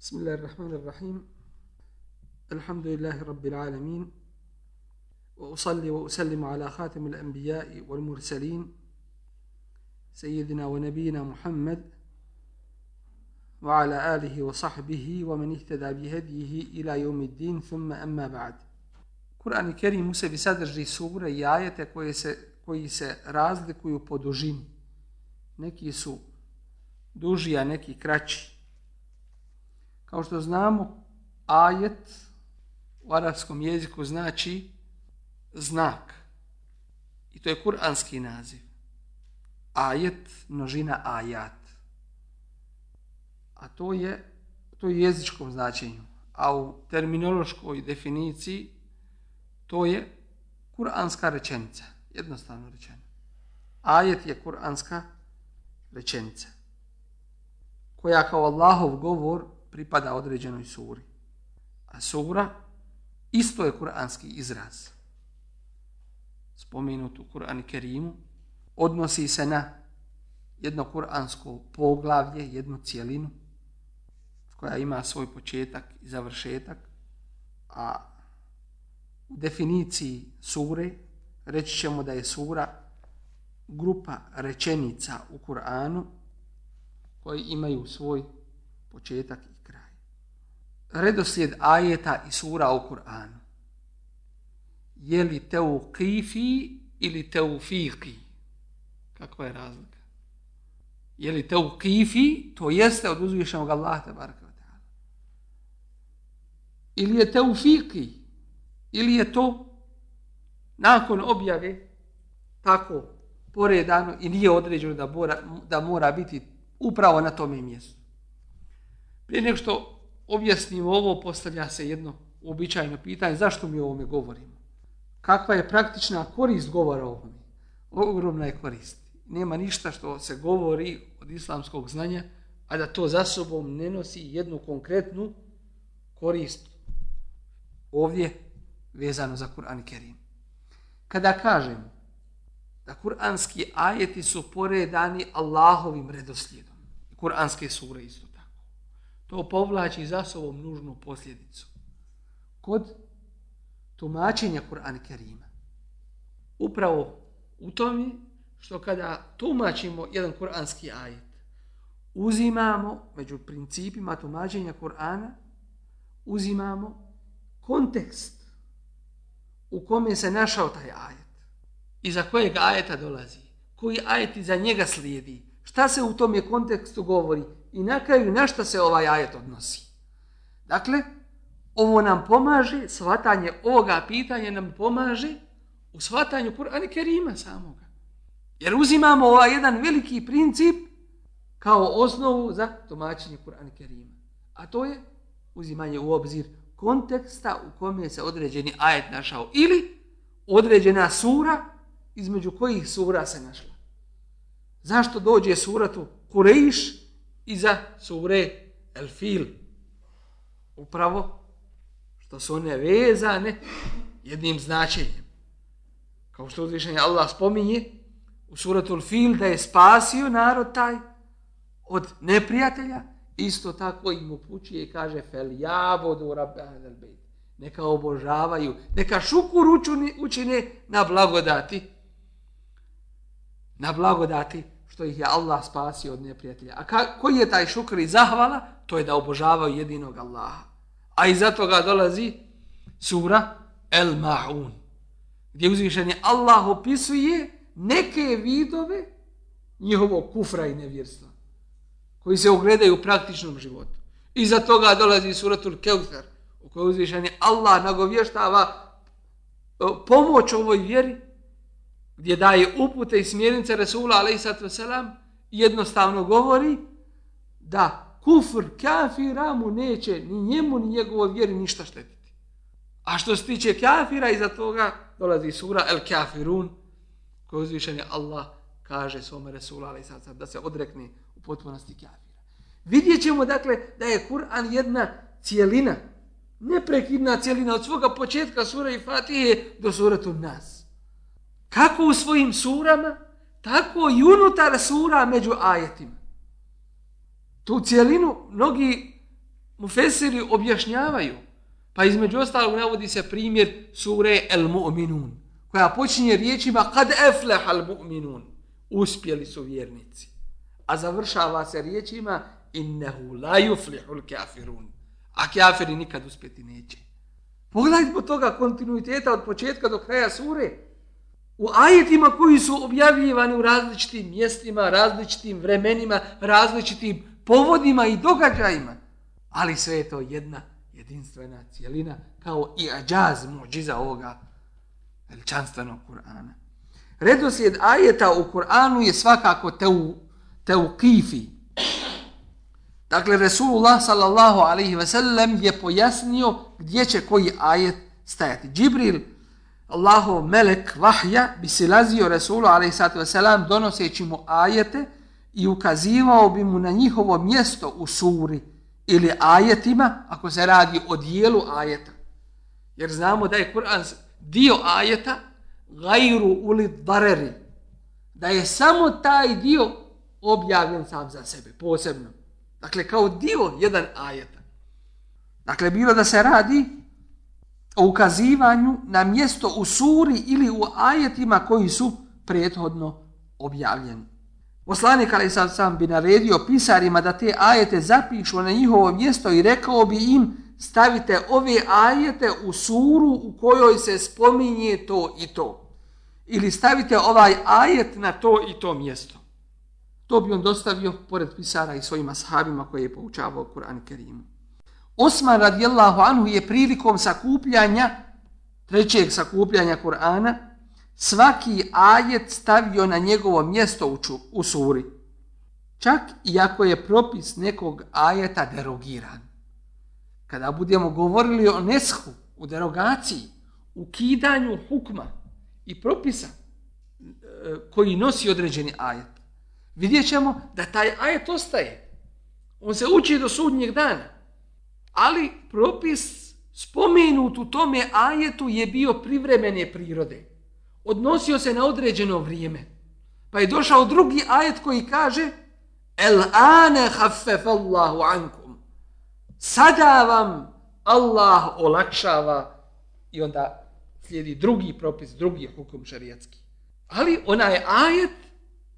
بسم الله الرحمن الرحيم. الحمد لله رب العالمين. وأصلي وأسلم على خاتم الأنبياء والمرسلين سيدنا ونبينا محمد وعلى آله وصحبه ومن اهتدى بهديه إلى يوم الدين ثم أما بعد. Kur'an i Kerim u sebi sadrži sure i ajete koje se, koji se razlikuju po dužini. Kao što znamo, ajet u arapskom jeziku znači znak. I to je kuranski naziv. Ajet, množina ajat. A to je to je jezičkom značenju. A u terminološkoj definiciji to je kuranska rečenica. Jednostavno rečeno. Ajet je kuranska rečenica. Koja kao Allahov govor pripada određenoj suri. A sura isto je kuranski izraz. Spomenut u Kur'an Kerimu odnosi se na jedno kuransko poglavlje, jednu cijelinu koja ima svoj početak i završetak, a u definiciji sure reći ćemo da je sura grupa rečenica u Kur'anu koji imaju svoj početak i. Redoslijed ajeta i sura u Kur'anu. Je li teuqifi ili teufiki? Kakva je razlika? Je li teuqifi, to jeste od uzvišenog Allaha tabaraka wa ta'ala. Ili je teufiki, ili je to nakon objave tako poredano i nije određeno da mora, da mora biti upravo na tome mjestu. Prije nego što objasnimo ovo, postavlja se jedno uobičajeno pitanje, zašto mi o ovome govorimo? Kakva je praktična korist govora o ovome? Ogromna je korist. Nema ništa što se govori od islamskog znanja, a da to za sobom ne nosi jednu konkretnu korist. Ovdje vezano za Kur'an i Kerim. Kada kažem da kur'anski ajeti su poredani Allahovim redoslijedom, kur'anske sure isto to povlači za sobom nužnu posljedicu. Kod tumačenja Kur'an Kerima, upravo u tome što kada tumačimo jedan kur'anski ajet, uzimamo među principima tumačenja Kur'ana, uzimamo kontekst u kome se našao taj ajet. I za kojeg ajeta dolazi. Koji ajet za njega slijedi. Šta se u tom je kontekstu govori. I na kraju na šta se ovaj ajet odnosi. Dakle, ovo nam pomaže, svatanje ovoga pitanja nam pomaže u svatanju Kur'ana Kerima samoga. Jer uzimamo ovaj jedan veliki princip kao osnovu za tumačenje Kur'ana Kerima. A to je uzimanje u obzir konteksta u kome se određeni ajet našao ili određena sura između kojih sura se našla. Zašto dođe suratu Kurejiš iza sure El Fil? Upravo što su one vezane jednim značenjem. Kao što uzvišenje Allah spominje u suratu El Fil da je spasio narod taj od neprijatelja, isto tako im upućuje i kaže fel jabodu rabbehan el bejt. Neka obožavaju, neka šukur učine na blagodati. Na blagodati što ih je Allah spasio od neprijatelja. A ka, koji je taj šukr i zahvala? To je da obožavaju jedinog Allaha. A iz toga dolazi sura El Ma'un. Gdje uzvišen je Allah opisuje neke vidove njihovog kufra i nevjerstva koji se ogledaju u praktičnom životu. I toga dolazi suratul Keuthar, u kojoj uzvišen Allah nagovještava e, pomoć ovoj vjeri, gdje daje upute i smjernice Resula, a.s. jednostavno govori da kufr kafira mu neće ni njemu ni njegovoj vjeri ništa štetiti. A što se tiče kafira, iza toga dolazi sura El Kafirun, koji uzvišen Allah kaže svome Resula, a.s. da se odrekne u potpunosti kafira. Vidjet ćemo, dakle, da je Kur'an jedna cijelina, neprekidna cijelina od svoga početka sura i Fatihe do suratu nas. Kako u svojim surama, tako i unutar sura među ajetima. Tu cijelinu mnogi mufesiri objašnjavaju. Pa između ostalog navodi se primjer sure El Mu'minun, koja počinje riječima kad efleha al mu'minun, uspjeli su vjernici. A završava se riječima innehu la yuflihu al kafirun. A kafiri nikad uspjeti neće. Pogledajte po toga kontinuiteta od početka do kraja sure. U ajetima koji su objavljivani u različitim mjestima, različitim vremenima, različitim povodima i događajima. Ali sve je to jedna jedinstvena cijelina kao i ađaz muđiza ovoga veličanstvenog Kur'ana. Redoslijed ajeta u Kur'anu je svakako teu, teukifi. Dakle, Resulullah sallallahu alaihi ve sellem je pojasnio gdje će koji ajet stajati. Džibril, Allahov melek vahja, bi silazio Resulu a.s. ve sellem donoseći mu ajete i ukazivao bi mu na njihovo mjesto u suri ili ajetima, ako se radi o dijelu ajeta. Jer znamo da je Kur'an dio ajeta gajru uli dareri. Da je samo taj dio objavljen sam za sebe, posebno. Dakle, kao dio jedan ajeta. Dakle, bilo da se radi o ukazivanju na mjesto u suri ili u ajetima koji su prethodno objavljeni. Poslanik ali sad sam bi naredio pisarima da te ajete zapišu na njihovo mjesto i rekao bi im stavite ove ajete u suru u kojoj se spominje to i to. Ili stavite ovaj ajet na to i to mjesto. To bi on dostavio pored pisara i svojima sahabima koje je poučavao Kur'an Kerimu. Osman radijallahu anhu je prilikom sakupljanja, trećeg sakupljanja Kur'ana, svaki ajet stavio na njegovo mjesto u, ču, u suri. Čak i ako je propis nekog ajeta derogiran. Kada budemo govorili o neshu, u derogaciji, u kidanju hukma i propisa e, koji nosi određeni ajet, vidjet ćemo da taj ajet ostaje. On se uči do sudnjeg dana. Ali propis spomenut u tome ajetu je bio privremene prirode odnosio se na određeno vrijeme. Pa je došao drugi ajet koji kaže El ane haffef Allahu ankum. Sada vam Allah olakšava i onda slijedi drugi propis, drugi hukum šarijatski. Ali ona je ajet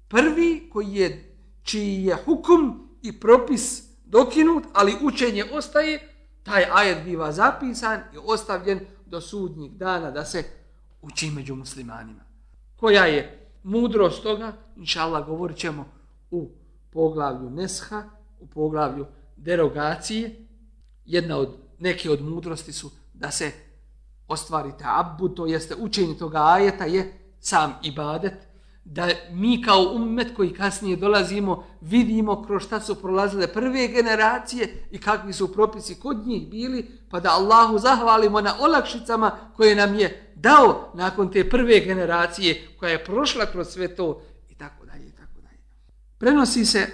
prvi koji je, čiji je hukum i propis dokinut, ali učenje ostaje, taj ajet biva zapisan i ostavljen do sudnjih dana da se uči među muslimanima. Koja je mudrost toga, inša Allah, govorit ćemo u poglavlju Nesha, u poglavlju derogacije. Jedna od, neke od mudrosti su da se ostvarite abu, to jeste učenje toga ajeta je sam ibadet, da mi kao ummet koji kasnije dolazimo vidimo kroz šta su prolazile prve generacije i kakvi su propisi kod njih bili, pa da Allahu zahvalimo na olakšicama koje nam je dao nakon te prve generacije koja je prošla kroz sve to i tako dalje i tako dalje. Prenosi se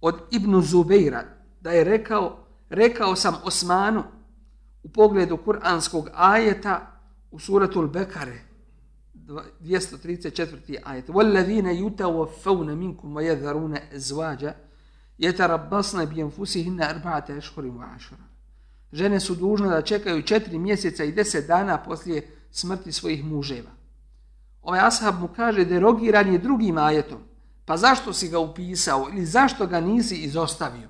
od Ibnu Zubeira da je rekao, rekao sam Osmanu u pogledu kuranskog ajeta u suratul Bekare 234. ajet. وَالَّذِينَ يُتَوَفَّوْنَ مِنْكُمْ وَيَذَرُونَ أَزْوَاجَ يَتَرَبَّصْنَ بِيَنْفُسِهِنَّ أَرْبَعَةَ أَشْهُرٍ وَعَشْرًا Žene su dužne da čekaju četiri mjeseca i deset dana poslije smrti svojih muževa. Ovaj ashab mu kaže derogiran je drugim ajetom. Pa zašto si ga upisao ili zašto ga nisi izostavio?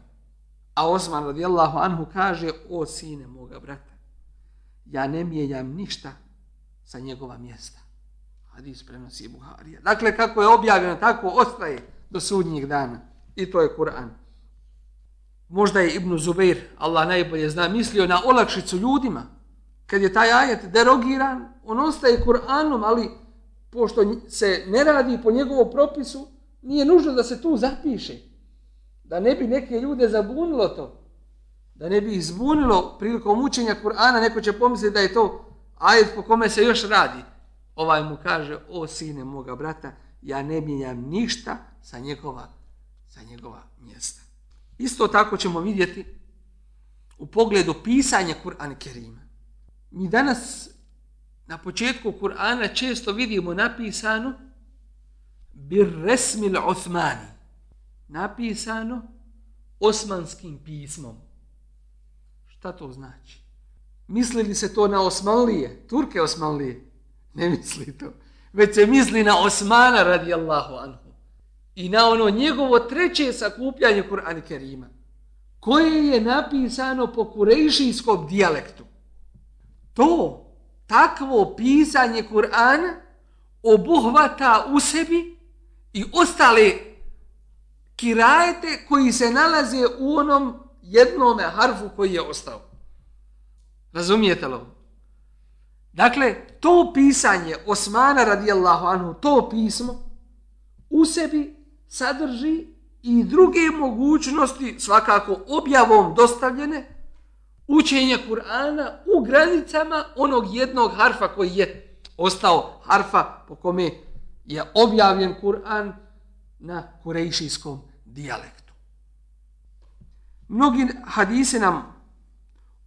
A Osman radijallahu anhu kaže o sine moga brata, ja ne mijenjam ništa sa njegova mjesta. Hadis prenosi Buharija. Dakle, kako je objavljeno, tako ostaje do sudnjih dana. I to je Kur'an. Možda je Ibn Zubair, Allah najbolje zna, mislio na olakšicu ljudima. Kad je taj ajet derogiran, on ostaje Kur'anom, ali pošto se ne radi po njegovom propisu, nije nužno da se tu zapiše. Da ne bi neke ljude zabunilo to. Da ne bi ih zbunilo prilikom učenja Kur'ana, neko će pomisliti da je to ajet po kome se još radi ovaj mu kaže, o sine moga brata, ja ne mijenjam ništa sa njegova, sa njegova mjesta. Isto tako ćemo vidjeti u pogledu pisanja Kur'ana Kerima. Mi danas na početku Kur'ana često vidimo napisano bir resmil Osmani. Napisano osmanskim pismom. Šta to znači? Misli li se to na Osmanlije, Turke Osmanlije? Ne misli to. Već se misli na Osmana radijallahu anhu. I na ono njegovo treće sakupljanje Kur'ana Kerima. Koje je napisano po kurejšijskom dijalektu. To, takvo pisanje Kur'ana obuhvata u sebi i ostale kirajete koji se nalaze u onom jednome harfu koji je ostao. Razumijete li Dakle, to pisanje Osmana radijallahu anhu, to pismo, u sebi sadrži i druge mogućnosti, svakako objavom dostavljene, učenja Kur'ana u granicama onog jednog harfa koji je ostao harfa po kome je objavljen Kur'an na kurejšijskom dijalektu. Mnogi hadise nam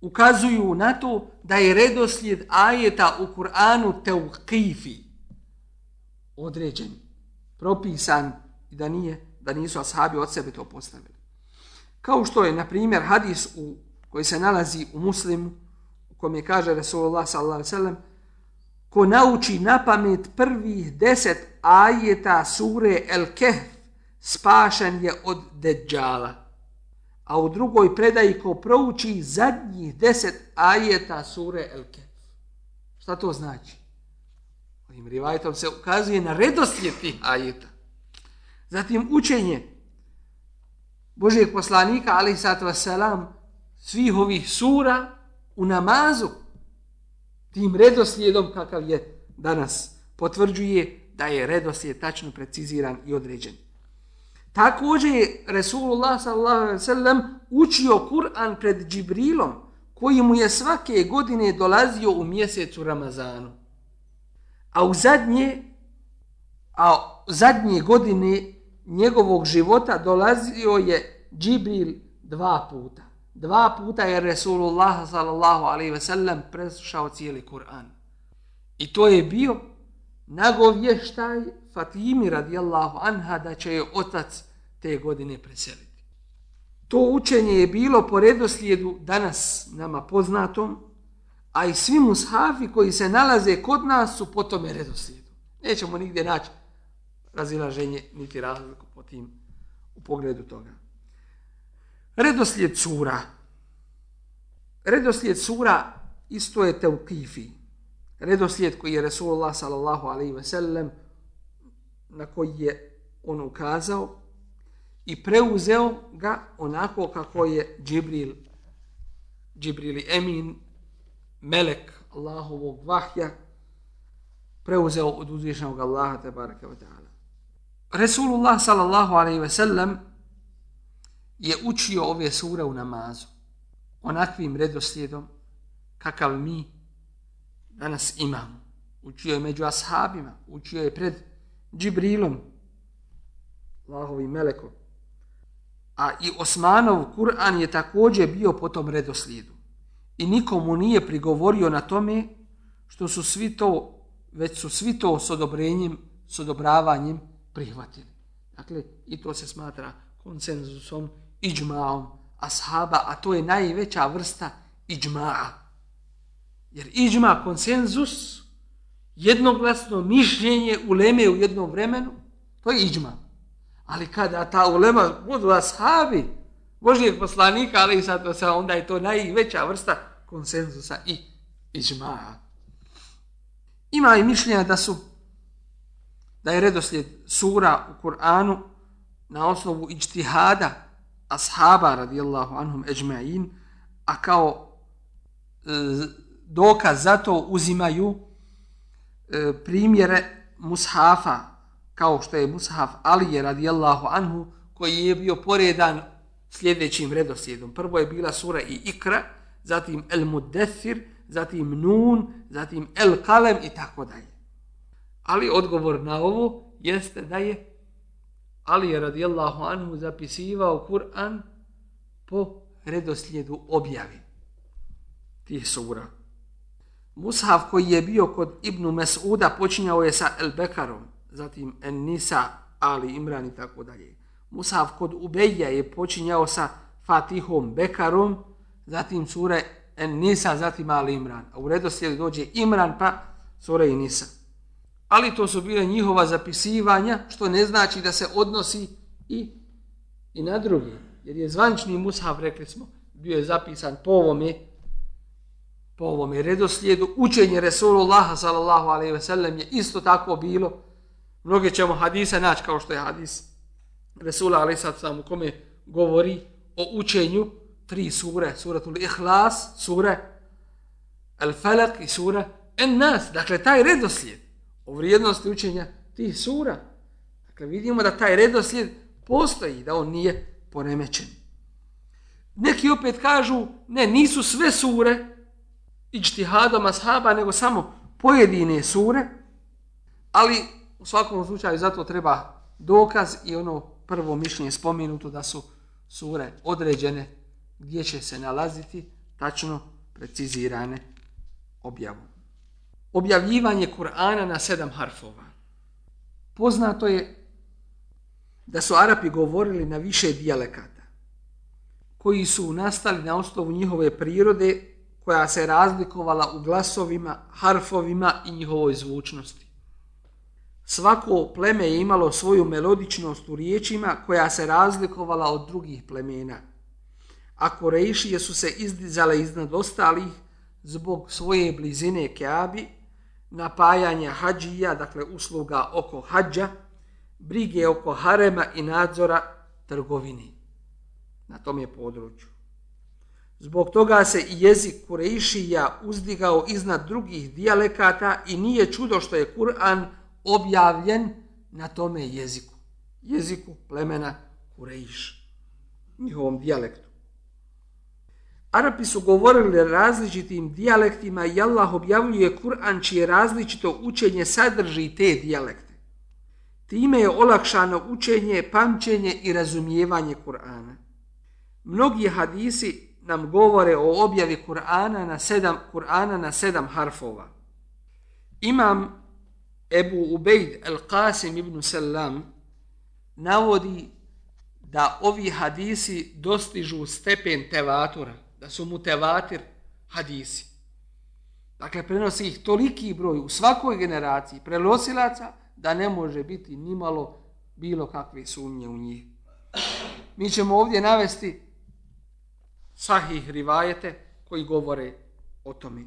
ukazuju na to da je redoslijed ajeta u Kur'anu teukifi određen, propisan i da nije da nisu ashabi od sebe to postavili. Kao što je, na primjer, hadis u, koji se nalazi u muslimu, u kojem je kaže Resulullah sallallahu sallam, ko nauči na pamet prvih deset ajeta sure El Kehf, spašen je od deđala a u drugoj predaji ko prouči zadnjih deset ajeta sure El Kef. Šta to znači? Ovim rivajetom se ukazuje na redoslijed tih ajeta. Zatim učenje Božijeg poslanika, ali sato vaselam, svih ovih sura u namazu, tim redoslijedom kakav je danas, potvrđuje da je redoslijed tačno preciziran i određen. Također je Resulullah s.a.v. učio Kur'an pred Džibrilom, koji mu je svake godine dolazio u mjesecu Ramazanu. A u zadnje, a zadnje godine njegovog života dolazio je Džibril dva puta. Dva puta je Resulullah sallallahu alaihi ve sellem preslušao cijeli Kur'an. I to je bio nagovještaj Fatimi radijallahu anha da će je otac te godine preseliti. To učenje je bilo po redoslijedu danas nama poznatom, a i svi mushafi koji se nalaze kod nas su po tome redoslijedu. Nećemo nigdje naći razilaženje niti razliku po tim u pogledu toga. Redoslijed sura. Redoslijed sura isto je teukifi. Redoslijed koji je Resulullah sallallahu alaihi ve sellem na koji je on ukazao i preuzeo ga onako kako je Džibril, Džibril Emin, melek Allahovog vahja, preuzeo od uzvišenog Allaha te baraka wa ta'ala. Resulullah sallallahu alaihi ve sellem je učio ove sure u namazu onakvim redoslijedom kakav mi danas imamo. Učio je među ashabima, učio je pred Džibrilom, Allahovim melekom. A i Osmanov Kur'an je također bio po tom redoslijedu. I nikomu nije prigovorio na tome što su svi to, već su svi to s odobrenjem, s odobravanjem prihvatili. Dakle, i to se smatra konsenzusom, iđmaom ashaba, a to je najveća vrsta iđmaa. Jer iđma, konsenzus, jednoglasno mišljenje uleme u jednom vremenu, to je iđma. Ali kada ta ulema budu ashabi Božijeg poslanika, ali i sad se onda je to najveća vrsta konsenzusa i ižmaha. Ima i mišljenja da su da je redoslijed sura u Kur'anu na osnovu ičtihada ashaba radijallahu anhum ejma'in, a kao e, dokaz za to uzimaju e, primjere mushafa kao što je Mushaf Alije radijallahu anhu, koji je bio poredan sljedećim redoslijedom. Prvo je bila sura i Ikra, zatim El Muddethir, zatim Nun, zatim El Kalem i tako dalje. Ali odgovor na ovo jeste da je Ali radijallahu anhu zapisivao Kur'an po redoslijedu objavi tih sura. Mushaf koji je bio kod Ibnu Mes'uda počinjao je sa El Bekarom, zatim En-Nisa, Ali, Imran i tako dalje. Mushaf kod Ubeja je počinjao sa Fatihom Bekarom, zatim sure En Nisa, zatim Ali Imran. A u redoslijedu dođe Imran pa sure i Nisa. Ali to su bile njihova zapisivanja, što ne znači da se odnosi i, i na drugi. Jer je zvančni mushaf, rekli smo, bio je zapisan po ovome, po ovom redoslijedu. Učenje Resulullaha sallallahu alaihi ve sellem je isto tako bilo. Mnoge ćemo hadise naći kao što je hadis Resula alaihi sallam u kome govori o učenju tri sure, suratul Ihlas, sure Al Falak i sura En Nas. Dakle, taj redoslijed o vrijednosti učenja tih sura. Dakle, vidimo da taj redoslijed postoji, da on nije poremećen. Neki opet kažu, ne, nisu sve sure ičtihadom ashaba, nego samo pojedine sure, ali u svakom slučaju zato treba dokaz i ono prvo mišljenje spomenuto da su sure određene gdje će se nalaziti tačno precizirane objavom. Objavljivanje Kur'ana na sedam harfova. Poznato je da su Arapi govorili na više dijalekata koji su nastali na osnovu njihove prirode koja se razlikovala u glasovima, harfovima i njihovoj zvučnosti. Svako pleme je imalo svoju melodičnost u riječima koja se razlikovala od drugih plemena. A Korejšije su se izdizale iznad ostalih zbog svoje blizine Keabi, napajanja hađija, dakle usluga oko hađa, brige oko harema i nadzora trgovini na tom je području. Zbog toga se i jezik Kurejšija uzdigao iznad drugih dijalekata i nije čudo što je Kur'an objavljen na tome jeziku. Jeziku plemena Kurejš, njihovom dijalektu. Arapi su govorili različitim dijalektima i Allah objavljuje Kur'an čije različito učenje sadrži te dijalekte. Time je olakšano učenje, pamćenje i razumijevanje Kur'ana. Mnogi hadisi nam govore o objavi Kur'ana na sedam Kur'ana na sedam harfova. Imam Ebu Ubejd al-Qasim ibn Salam navodi da ovi hadisi dostižu stepen tevatura, da su mu tevatir hadisi. Dakle, prenosi ih toliki broj u svakoj generaciji prenosilaca da ne može biti nimalo bilo kakve sumnje u njih. Mi ćemo ovdje navesti sahih rivajete koji govore o tome.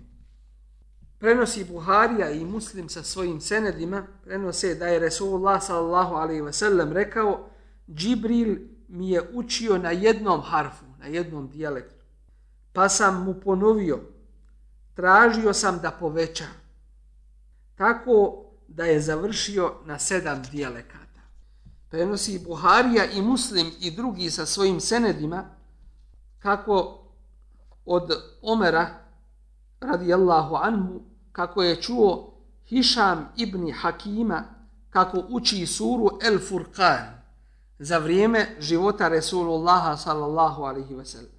Prenosi Buharija i Muslim sa svojim senedima, prenose da je Resulullah sallallahu alaihi ve sellem rekao Džibril mi je učio na jednom harfu, na jednom dijalektu. Pa sam mu ponovio, tražio sam da poveća. Tako da je završio na sedam dijalekata. Prenosi Buharija i Muslim i drugi sa svojim senedima, kako od Omera radijallahu anhu kako je čuo Hišam ibn Hakima kako uči suru El Furqan za vrijeme života Resulullaha sallallahu alaihi ve sellem.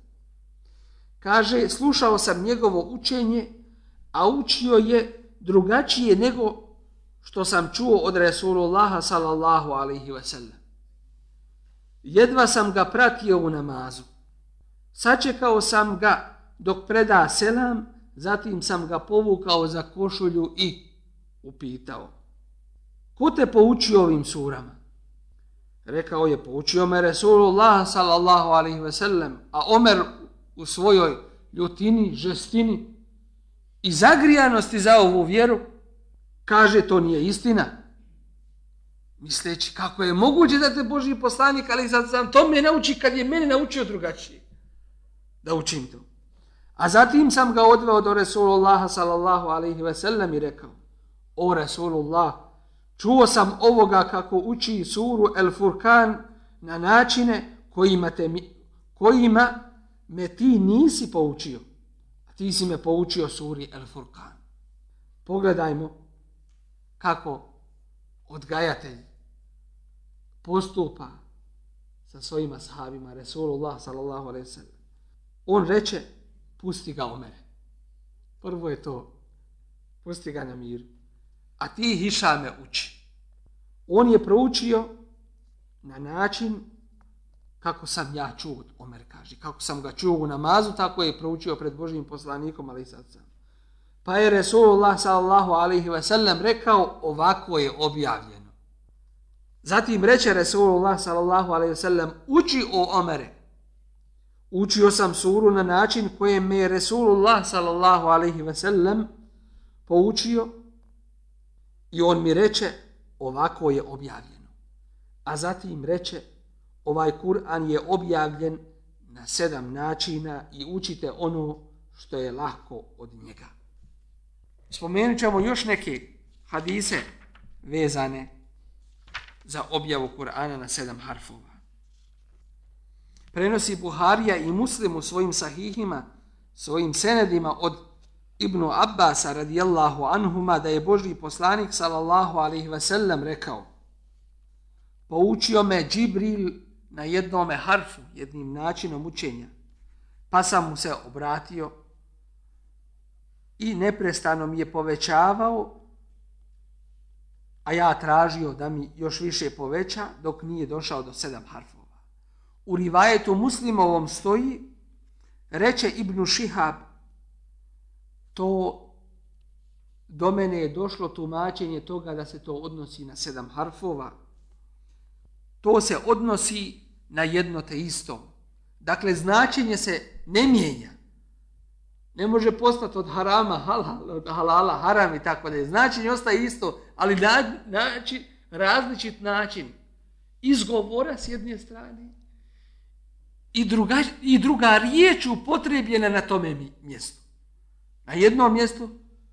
Kaže, slušao sam njegovo učenje, a učio je drugačije nego što sam čuo od Resulullaha sallallahu alaihi ve sellem. Jedva sam ga pratio u namazu. Sačekao sam ga dok preda selam, zatim sam ga povukao za košulju i upitao. Ko te poučio ovim surama? Rekao je, poučio me Resulullah sallallahu alaihi ve sellem, a Omer u svojoj ljutini, žestini i zagrijanosti za ovu vjeru, kaže to nije istina. Misleći kako je moguće da te Boži poslanik, ali sad sam to me nauči kad je mene naučio drugačije da učim to. A zatim sam ga odveo do Resulullaha sallallahu alaihi ve sellem i rekao, o Resulullah, čuo sam ovoga kako uči suru El Furkan na načine kojima, te mi, kojima me ti nisi poučio. A ti si me poučio suri El Furkan. Pogledajmo kako odgajatelj postupa sa svojima sahabima Resulullah sallallahu alaihi ve sellem. On reče, pusti ga Omere. Prvo je to, pusti ga na mir. A ti Hišame uči. On je proučio na način kako sam ja čuo, Omer kaže, kako sam ga čuo u namazu, tako je proučio pred Božim poslanikom, ali sad sam. Pa je Resulullah sallallahu alaihi ve sellem rekao, ovako je objavljeno. Zatim reče Resulullah sallallahu alaihi ve sellem, uči o Omere. Učio sam suru na način kojem me je Resulullah sallallahu alaihi ve sellem poučio i on mi reče, ovako je objavljeno. A zatim reče, ovaj Kur'an je objavljen na sedam načina i učite ono što je lahko od njega. Spomenut ćemo još neke hadise vezane za objavu Kur'ana na sedam harfova. Prenosi Buharija i Muslim u svojim sahihima, svojim senedima od Ibnu Abbasa radijallahu anhuma da je Boži poslanik sallallahu alaihi ve sellem rekao poučio me Džibril na jednome harfu, jednim načinom učenja, pa sam mu se obratio i neprestano mi je povećavao, a ja tražio da mi još više poveća dok nije došao do sedam harfova. U rivajetu muslimovom stoji, reče Ibnu Šihab, to do mene je došlo tumačenje toga da se to odnosi na sedam harfova. To se odnosi na jedno te isto. Dakle, značenje se ne mijenja. Ne može postati od harama halal, od halala haram i tako da je. Značenje ostaje isto, ali na, način, različit način izgovora s jedne strane i druga, i druga riječ upotrebljena na tome mjestu. Na jednom mjestu,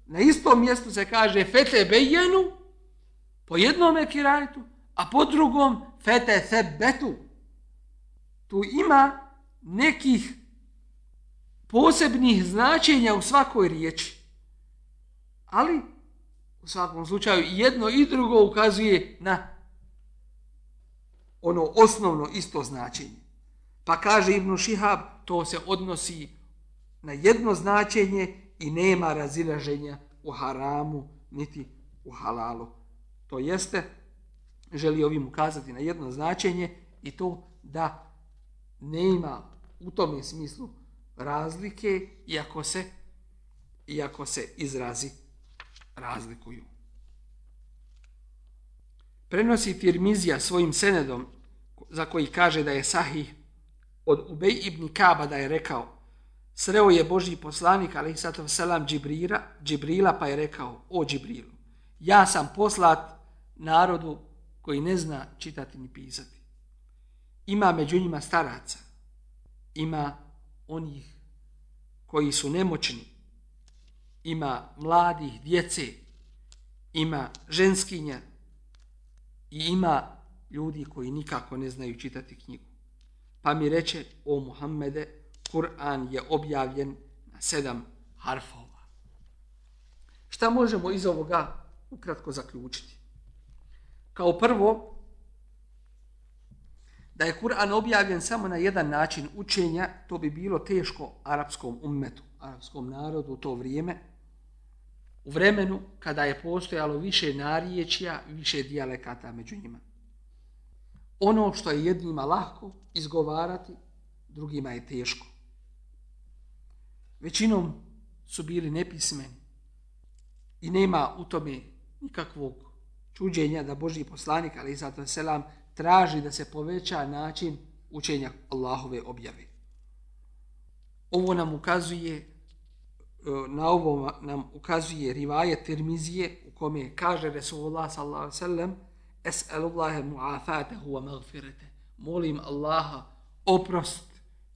na istom mjestu se kaže fete bejenu, po jednom ekirajtu, a po drugom fete sebetu. Tu ima nekih posebnih značenja u svakoj riječi. Ali, u svakom slučaju, jedno i drugo ukazuje na ono osnovno isto značenje. Pa kaže Ibnu Šihab, to se odnosi na jedno značenje i nema razilaženja u haramu niti u halalu. To jeste, želi ovim ukazati na jedno značenje i to da nema u tom smislu razlike iako se, iako se izrazi razlikuju. Prenosi Tirmizija svojim senedom za koji kaže da je sahih od Ubej ibn Kaba da je rekao Sreo je Božji poslanik, ali sada selam Džibrira, Džibrila, pa je rekao, o Džibrilu, ja sam poslat narodu koji ne zna čitati ni pisati. Ima među njima staraca, ima onih koji su nemoćni, ima mladih, djece, ima ženskinja i ima ljudi koji nikako ne znaju čitati knjigu. Pa mi reče, o Muhammede, Kur'an je objavljen na sedam harfova. Šta možemo iz ovoga ukratko zaključiti? Kao prvo, da je Kur'an objavljen samo na jedan način učenja, to bi bilo teško arapskom ummetu, arapskom narodu u to vrijeme, u vremenu kada je postojalo više narječja, više dijalekata među njima. Ono što je jednima lahko izgovarati, drugima je teško većinom su bili nepismeni i nema u tome nikakvog čuđenja da Božji poslanik, ali i zato selam, traži da se poveća način učenja Allahove objave. Ovo nam ukazuje e, na ovo nam ukazuje rivaje Tirmizije u kome kaže Resulullah sallallahu alejhi ve sellem Es'alullahe mu'afatehu wa magfirete molim Allaha oprost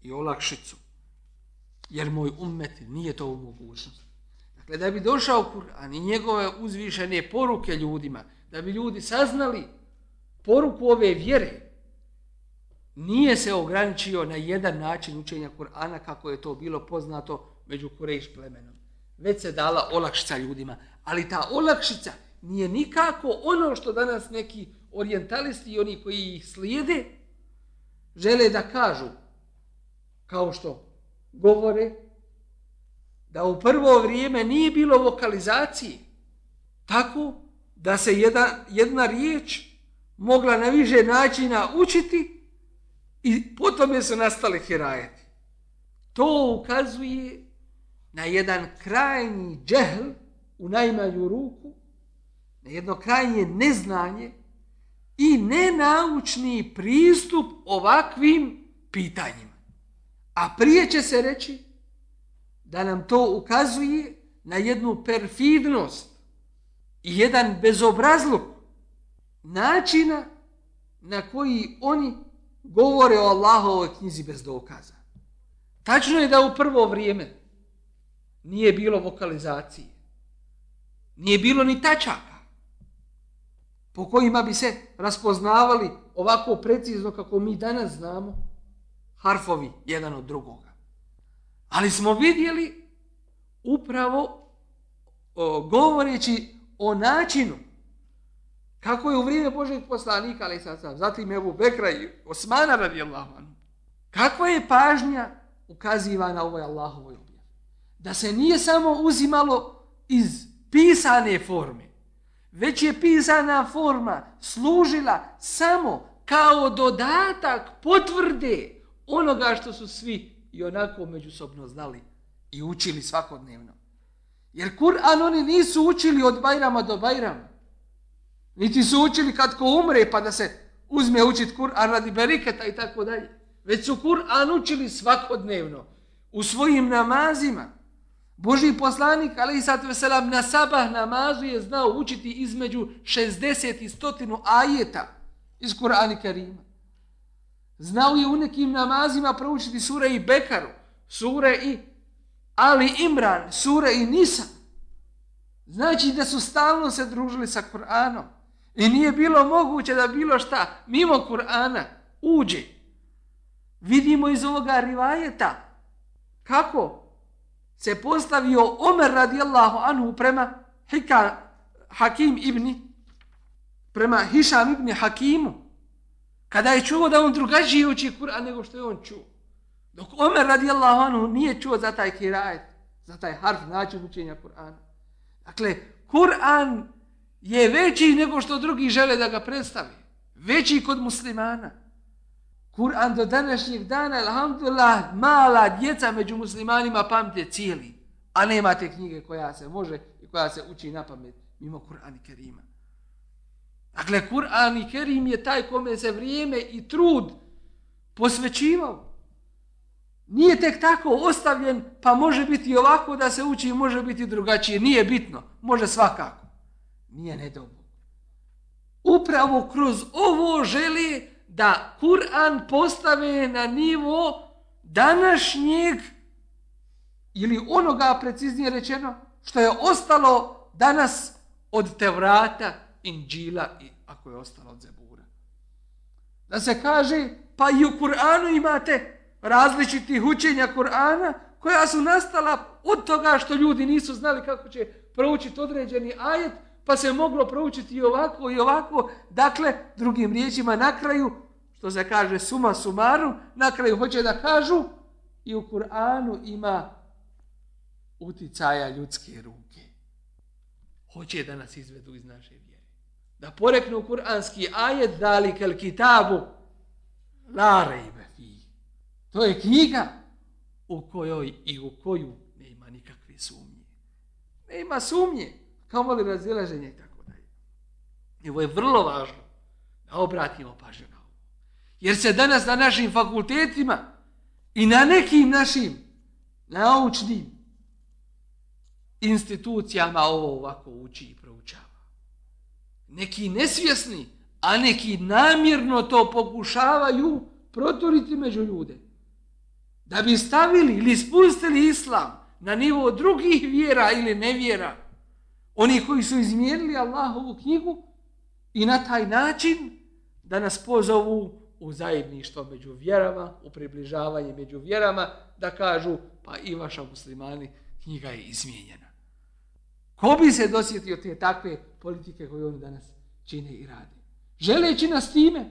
i olakšicu jer moj ummet nije to u mogućnosti. Dakle, da bi došao Kur'an i njegove uzvišene poruke ljudima, da bi ljudi saznali poruku ove vjere, nije se ograničio na jedan način učenja Kur'ana kako je to bilo poznato među Kurejš plemenom. Već se dala olakšica ljudima, ali ta olakšica nije nikako ono što danas neki orientalisti i oni koji ih slijede žele da kažu, kao što govore da u prvo vrijeme nije bilo vokalizacije tako da se jedna, jedna riječ mogla na više načina učiti I potom je su nastale hirajeti. To ukazuje na jedan krajnji džehl u najmanju ruku, na jedno krajnje neznanje i nenaučni pristup ovakvim pitanjima. A prije će se reći da nam to ukazuje na jednu perfidnost i jedan bezobrazluk načina na koji oni govore o Allahovoj knjizi bez dokaza. Tačno je da u prvo vrijeme nije bilo vokalizacije. Nije bilo ni tačaka po kojima bi se raspoznavali ovako precizno kako mi danas znamo harfovi jedan od drugoga. Ali smo vidjeli upravo o, govoreći o načinu kako je u vrijeme Božeg poslanika, ali sad sam, zatim Ebu Bekra i Osmana radi Allahom, kakva je pažnja ukazivana ovoj Allahovoj objavi. Da se nije samo uzimalo iz pisane forme, već je pisana forma služila samo kao dodatak potvrde onoga što su svi i onako međusobno znali i učili svakodnevno. Jer Kur'an oni nisu učili od Bajrama do Bajrama. Niti su učili kad ko umre pa da se uzme učit Kur'an radi beriketa i tako dalje. Već su Kur'an učili svakodnevno u svojim namazima. Boži poslanik, ali i sad veselam, na sabah namazu je znao učiti između 60 i 100 ajeta iz Kur'ana Karima. Znao je u nekim namazima proučiti sure i Bekaru, sure i Ali Imran, sure i Nisa. Znači da su stalno se družili sa Kur'anom. I nije bilo moguće da bilo šta mimo Kur'ana uđe. Vidimo iz ovoga rivajeta kako se postavio Omer radijallahu anhu prema Hika, Hakim ibni, prema Hišam ibni Hakimu kada je čuo da on drugačije uči Kur'an nego što je on čuo. Dok Omer radijallahu anhu nije čuo za taj kirajet, za taj harf način učenja Kur'ana. Dakle, Kur'an je veći nego što drugi žele da ga predstavi. Veći kod muslimana. Kur'an do današnjeg dana, alhamdulillah, mala djeca među muslimanima pamte cijeli. A nema te knjige koja se može i koja se uči na pamet mimo Kur'an i Kerima. Dakle, Kur'an i Kerim je taj kome se vrijeme i trud posvećivao. Nije tek tako ostavljen, pa može biti ovako da se uči, može biti drugačije. Nije bitno, može svakako. Nije nedobu. Upravo kroz ovo želi da Kur'an postave na nivo današnjeg ili onoga preciznije rečeno što je ostalo danas od Tevrata, Inđila i ako je ostalo od Zebura. Da se kaže, pa i u Kur'anu imate različitih učenja Kur'ana koja su nastala od toga što ljudi nisu znali kako će proučiti određeni ajet, pa se moglo proučiti i ovako i ovako. Dakle, drugim riječima na kraju, što se kaže suma sumaru, na kraju hoće da kažu i u Kur'anu ima uticaja ljudske ruke. Hoće da nas izvedu iz naše vjere. Da poreknu kur'anski ajet dali kel kitabu la rejbe. To je knjiga u kojoj i u koju nema nikakve sumnje. Nema sumnje, kao li razilaženje i tako dalje. I ovo je vrlo važno da obratimo pažnju. Jer se danas na našim fakultetima i na nekim našim naučnim institucijama ovo ovako uči i proučava. Neki nesvjesni, a neki namjerno to pokušavaju proturiti među ljude da bi stavili ili spustili islam na nivo drugih vjera ili nevjera, oni koji su izmijenili Allahovu knjigu i na taj način da nas pozovu u zajedništvo među vjerama, u približavanje među vjerama, da kažu, pa i vaša muslimani, knjiga je izmijenjena. Ko bi se dosjetio te takve politike koje oni danas čine i radi? Želeći nas time,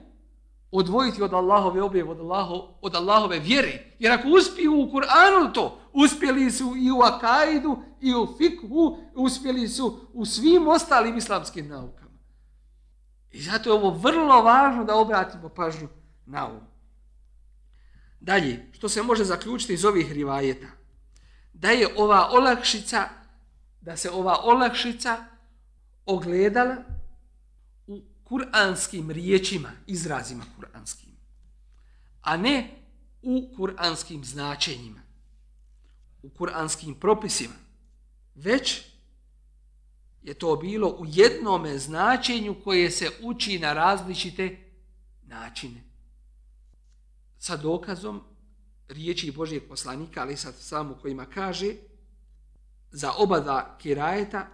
odvojiti od Allahove objeve, od, Allaho, od Allahove vjere. Jer ako uspiju u Kur'anu to, uspjeli su i u Akaidu, i u Fikhu, uspjeli su u svim ostalim islamskim naukama. I zato je ovo vrlo važno da obratimo pažnju na ovo. Dalje, što se može zaključiti iz ovih rivajeta? Da je ova olakšica, da se ova olakšica ogledala u kuranskim riječima, izrazima kuranskim, a ne u kuranskim značenjima, u kuranskim propisima, već je to bilo u jednome značenju koje se uči na različite načine. Sa dokazom riječi Božijeg poslanika, ali sad samo kojima kaže za oba dva kirajeta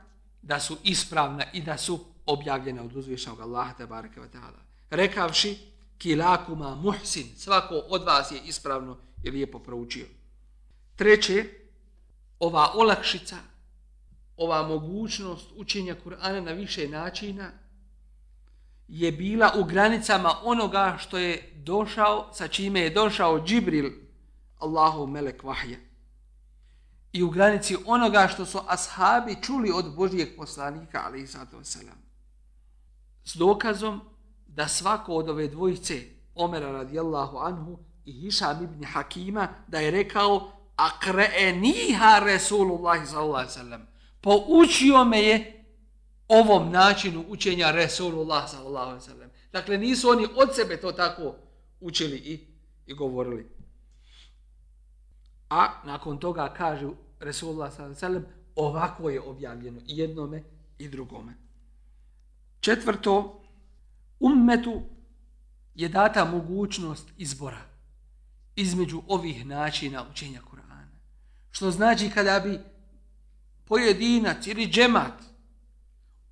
da su ispravna i da su objavljena od uzvišnog Allaha te bareke ve taala. Rekavši kilakuma muhsin, svako od vas je ispravno i lijepo proučio. Treće, ova olakšica, ova mogućnost učenja Kur'ana na više načina je bila u granicama onoga što je došao, sa čime je došao Džibril, Allahu melek vahja. I u granici onoga što su ashabi čuli od Božijeg poslanika, ali i sato selam. S dokazom da svako od ove dvojice, Omera radijallahu anhu i Hišam ibn Hakima, da je rekao akre'eniha Resulullahi sallallahu sallam. Poučio me je ovom načinu učenja Resulullah sallallahu sallam. Dakle, nisu oni od sebe to tako učili i, i govorili. A nakon toga kaže Resulullah sallallahu sallam, ovako je objavljeno i jednome i drugome. Četvrto, ummetu je data mogućnost izbora između ovih načina učenja Kur'ana. Što znači kada bi pojedinac ili džemat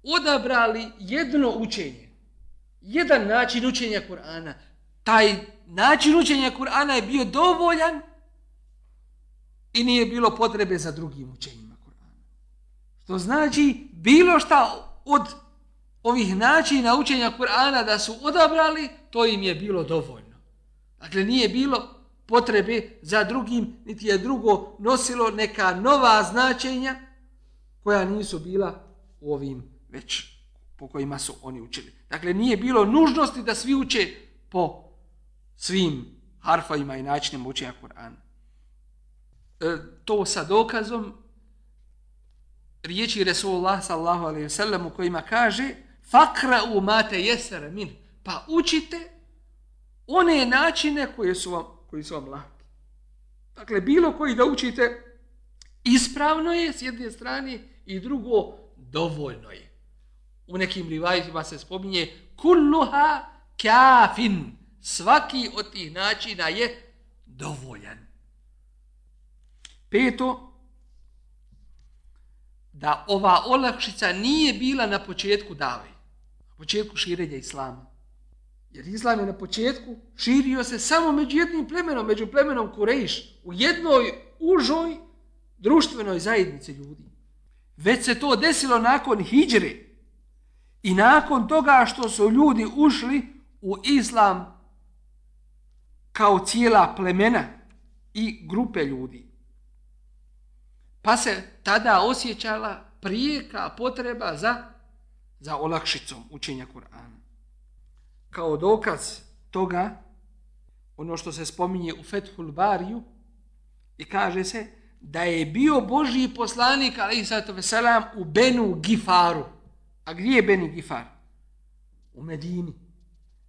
odabrali jedno učenje, jedan način učenja Kur'ana, taj način učenja Kur'ana je bio dovoljan i nije bilo potrebe za drugim učenjima Kur'ana. Što znači bilo šta od ovih načina učenja Kur'ana da su odabrali, to im je bilo dovoljno. Dakle, nije bilo potrebe za drugim, niti je drugo nosilo neka nova značenja koja nisu bila u ovim već po kojima su oni učili. Dakle, nije bilo nužnosti da svi uče po svim harfovima i načinima učenja Kur'ana. E, to sa dokazom riječi Resulullah sallahu alaihi wasallam u kojima kaže fakra u mate jesere min. Pa učite one načine koje su vam, koji su vam laki. Dakle, bilo koji da učite ispravno je s jedne strane i drugo dovoljno je. U nekim rivajima se spominje kulluha kafin. Svaki od tih načina je dovoljan. Peto, da ova olakšica nije bila na početku dave početku širenja islama. Jer islam je na početku širio se samo među jednim plemenom, među plemenom Kurejš, u jednoj užoj društvenoj zajednici ljudi. Već se to desilo nakon hijdžre i nakon toga što su ljudi ušli u islam kao cijela plemena i grupe ljudi. Pa se tada osjećala prijeka potreba za za olakšicom učenja Kur'ana. Kao dokaz toga, ono što se spominje u Fethul Bariju, i kaže se da je bio Božji poslanik, ali i sato u Benu Gifaru. A gdje je Beni Gifar? U Medini.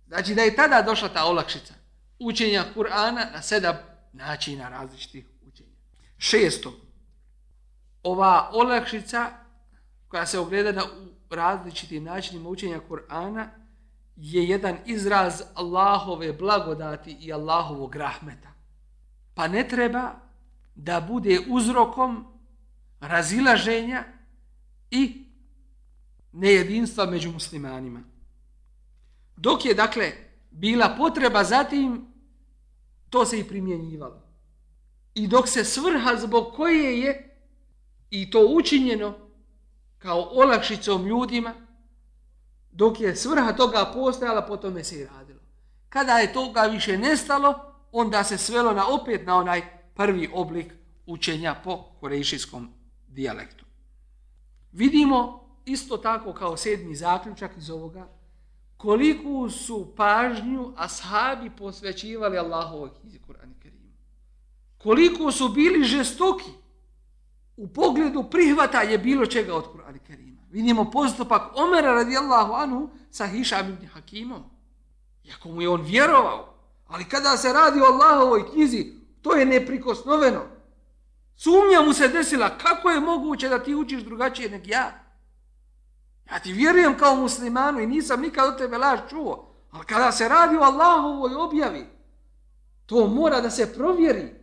Znači da je tada došla ta olakšica učenja Kur'ana na sedam načina različitih učenja. Šesto. Ova olakšica koja se ogleda na različitim načinima učenja Kur'ana je jedan izraz Allahove blagodati i Allahovog rahmeta. Pa ne treba da bude uzrokom razilaženja i nejedinstva među muslimanima. Dok je, dakle, bila potreba za tim, to se i primjenjivalo. I dok se svrha zbog koje je i to učinjeno kao olakšicom ljudima, dok je svrha toga postojala, potom tome se i radilo. Kada je toga više nestalo, onda se svelo na opet na onaj prvi oblik učenja po korejšijskom dijalektu. Vidimo isto tako kao sedmi zaključak iz ovoga, koliko su pažnju ashabi posvećivali Allahovoj knjizi Kur'an i Kerimu. koliko su bili žestoki u pogledu prihvata je bilo čega od Kur'ana Kerima. Vidimo postupak Omera radijallahu anhu sa Hišam ibn Hakimom. Iako mu je on vjerovao, ali kada se radi o Allahovoj knjizi, to je neprikosnoveno. Sumnja mu se desila, kako je moguće da ti učiš drugačije nek ja? Ja ti vjerujem kao muslimanu i nisam nikad od tebe laž čuo. Ali kada se radi o Allahovoj objavi, to mora da se provjeri.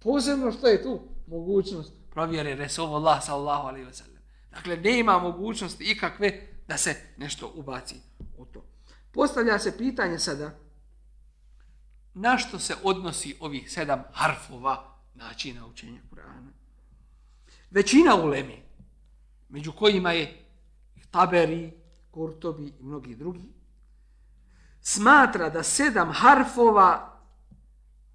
Posebno što je tu mogućnost provjeri Resulullah sallahu alaihi wasallam. Dakle, ne ima mogućnosti ikakve da se nešto ubaci u to. Postavlja se pitanje sada, na što se odnosi ovih sedam harfova načina učenja Kur'ana? Većina ulemi, među kojima je Taberi, Kurtobi i mnogi drugi, smatra da sedam harfova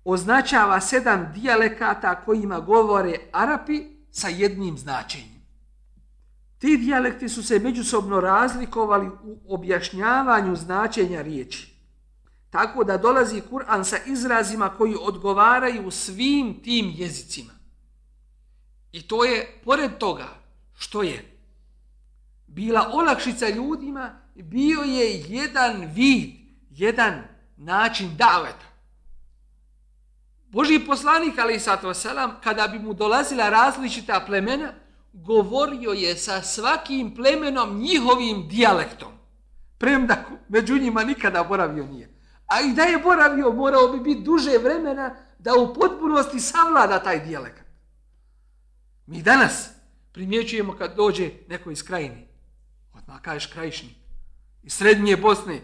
označava sedam dijalekata kojima govore Arapi sa jednim značenjem. Ti dijalekti su se međusobno razlikovali u objašnjavanju značenja riječi. Tako da dolazi Kur'an sa izrazima koji odgovaraju svim tim jezicima. I to je, pored toga, što je bila olakšica ljudima, bio je jedan vid, jedan način daveta. Boži poslanik, ali i sato selam, kada bi mu dolazila različita plemena, govorio je sa svakim plemenom njihovim dijalektom. Premda među njima nikada boravio nije. A i da je boravio, morao bi biti duže vremena da u potpunosti savlada taj dijalekt. Mi danas primjećujemo kad dođe neko iz krajine. Odmah kažeš krajišnik. Iz srednje Bosne.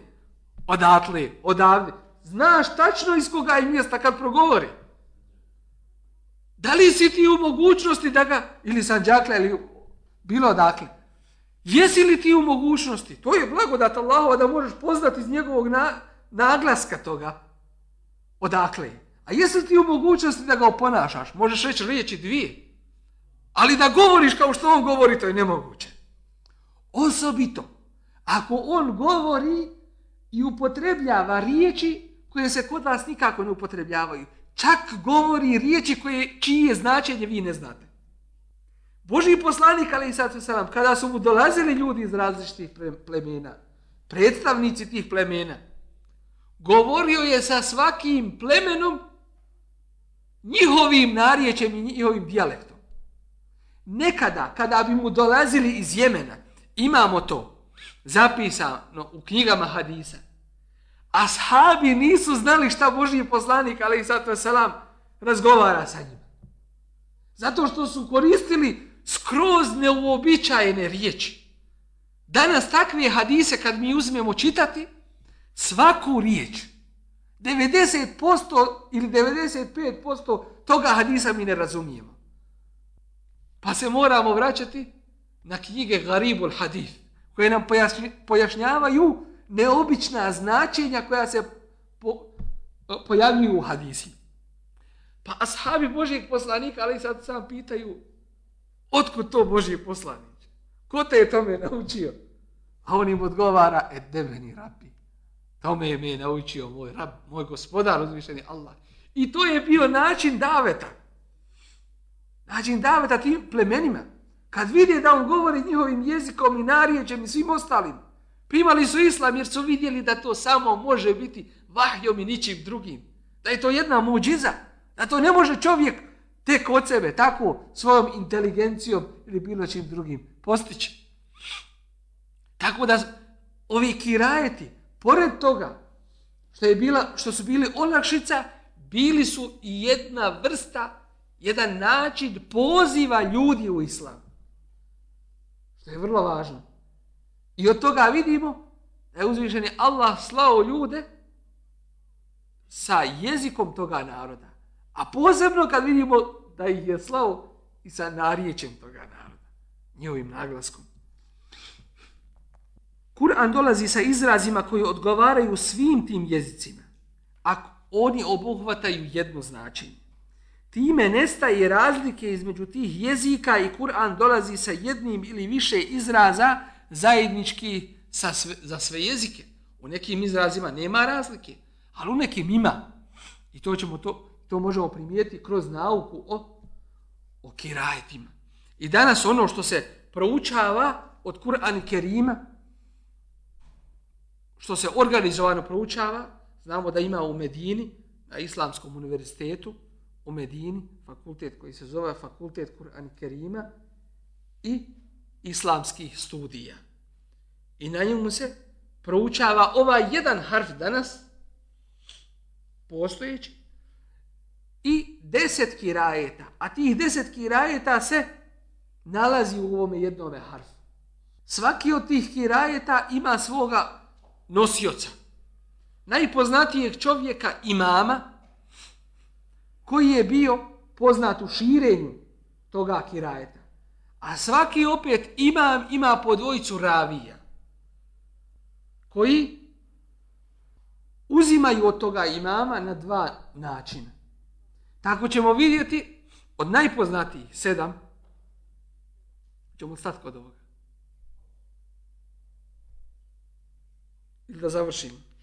Odatle, odavde. Znaš tačno iz koga je mjesta kad progovori. Da li si ti u mogućnosti da ga, ili sam džakle, ili bilo odakle. Jesi li ti u mogućnosti? To je blagodat Allahova da možeš poznati iz njegovog na, naglaska toga. Odakle A jesi ti u mogućnosti da ga oponašaš? Možeš reći riječi dvije. Ali da govoriš kao što on govori, to je nemoguće. Osobito, ako on govori i upotrebljava riječi koje se kod vas nikako ne upotrebljavaju, čak govori riječi koje, čije značenje vi ne znate. Boži poslanik, ali i sad sam, kada su mu dolazili ljudi iz različitih plemena, predstavnici tih plemena, govorio je sa svakim plemenom njihovim narječem i njihovim dijalektom. Nekada, kada bi mu dolazili iz Jemena, imamo to zapisano u knjigama hadisa, ashabi nisu znali šta Božji poslanik, ali i sato selam, razgovara sa njima. Zato što su koristili skroz neuobičajene riječi. Danas takve hadise kad mi uzmemo čitati, svaku riječ, 90% ili 95% toga hadisa mi ne razumijemo. Pa se moramo vraćati na knjige Garibul Hadith, koje nam pojašnjavaju neobična značenja koja se po, pojavljuju u hadisi. Pa ashabi Božijeg poslanika, ali sad sam pitaju, otkud to Božiji poslanik? Ko te je tome naučio? A on im odgovara, e debeni rabi. Tome je me naučio moj rab, moj gospodar, uzvišeni Allah. I to je bio način daveta. Način daveta tim plemenima. Kad vide da on govori njihovim jezikom i narijeđem i svim ostalim, primali su islam jer su vidjeli da to samo može biti vahjom i ničim drugim. Da je to jedna muđiza. Da to ne može čovjek tek od sebe, tako svojom inteligencijom ili bilo čim drugim postići. Tako da ovi kirajeti, pored toga što, je bila, što su bili olakšica, bili su i jedna vrsta, jedan način poziva ljudi u islam. Što je vrlo važno. I od toga vidimo da je uzvišeni Allah slao ljude sa jezikom toga naroda. A posebno kad vidimo da ih je slao i sa narječem toga naroda. Njihovim naglaskom. Kur'an dolazi sa izrazima koji odgovaraju svim tim jezicima. A oni obuhvataju jedno značenje. Time nestaje razlike između tih jezika i Kur'an dolazi sa jednim ili više izraza zajednički sa sve, za sve jezike. U nekim izrazima nema razlike, ali u nekim ima. I to ćemo to To možemo primijeti kroz nauku o, o kirajetima. I danas ono što se proučava od Kur'an i Kerima, što se organizovano proučava, znamo da ima u Medini, na Islamskom univerzitetu, u Medini, fakultet koji se zove Fakultet Kur'an Kerima i islamskih studija. I na njemu se proučava ovaj jedan harf danas, postojeći, i deset kirajeta. A tih deset kirajeta se nalazi u ovome jednome harfu. Svaki od tih kirajeta ima svoga nosioca. Najpoznatijeg čovjeka imama koji je bio poznat u širenju toga kirajeta. A svaki opet imam ima po dvojicu ravija koji uzimaju od toga imama na dva načina. Tako ćemo vidjeti od najpoznatijih sedam, ćemo stati kod ovoga. Ili da završimo.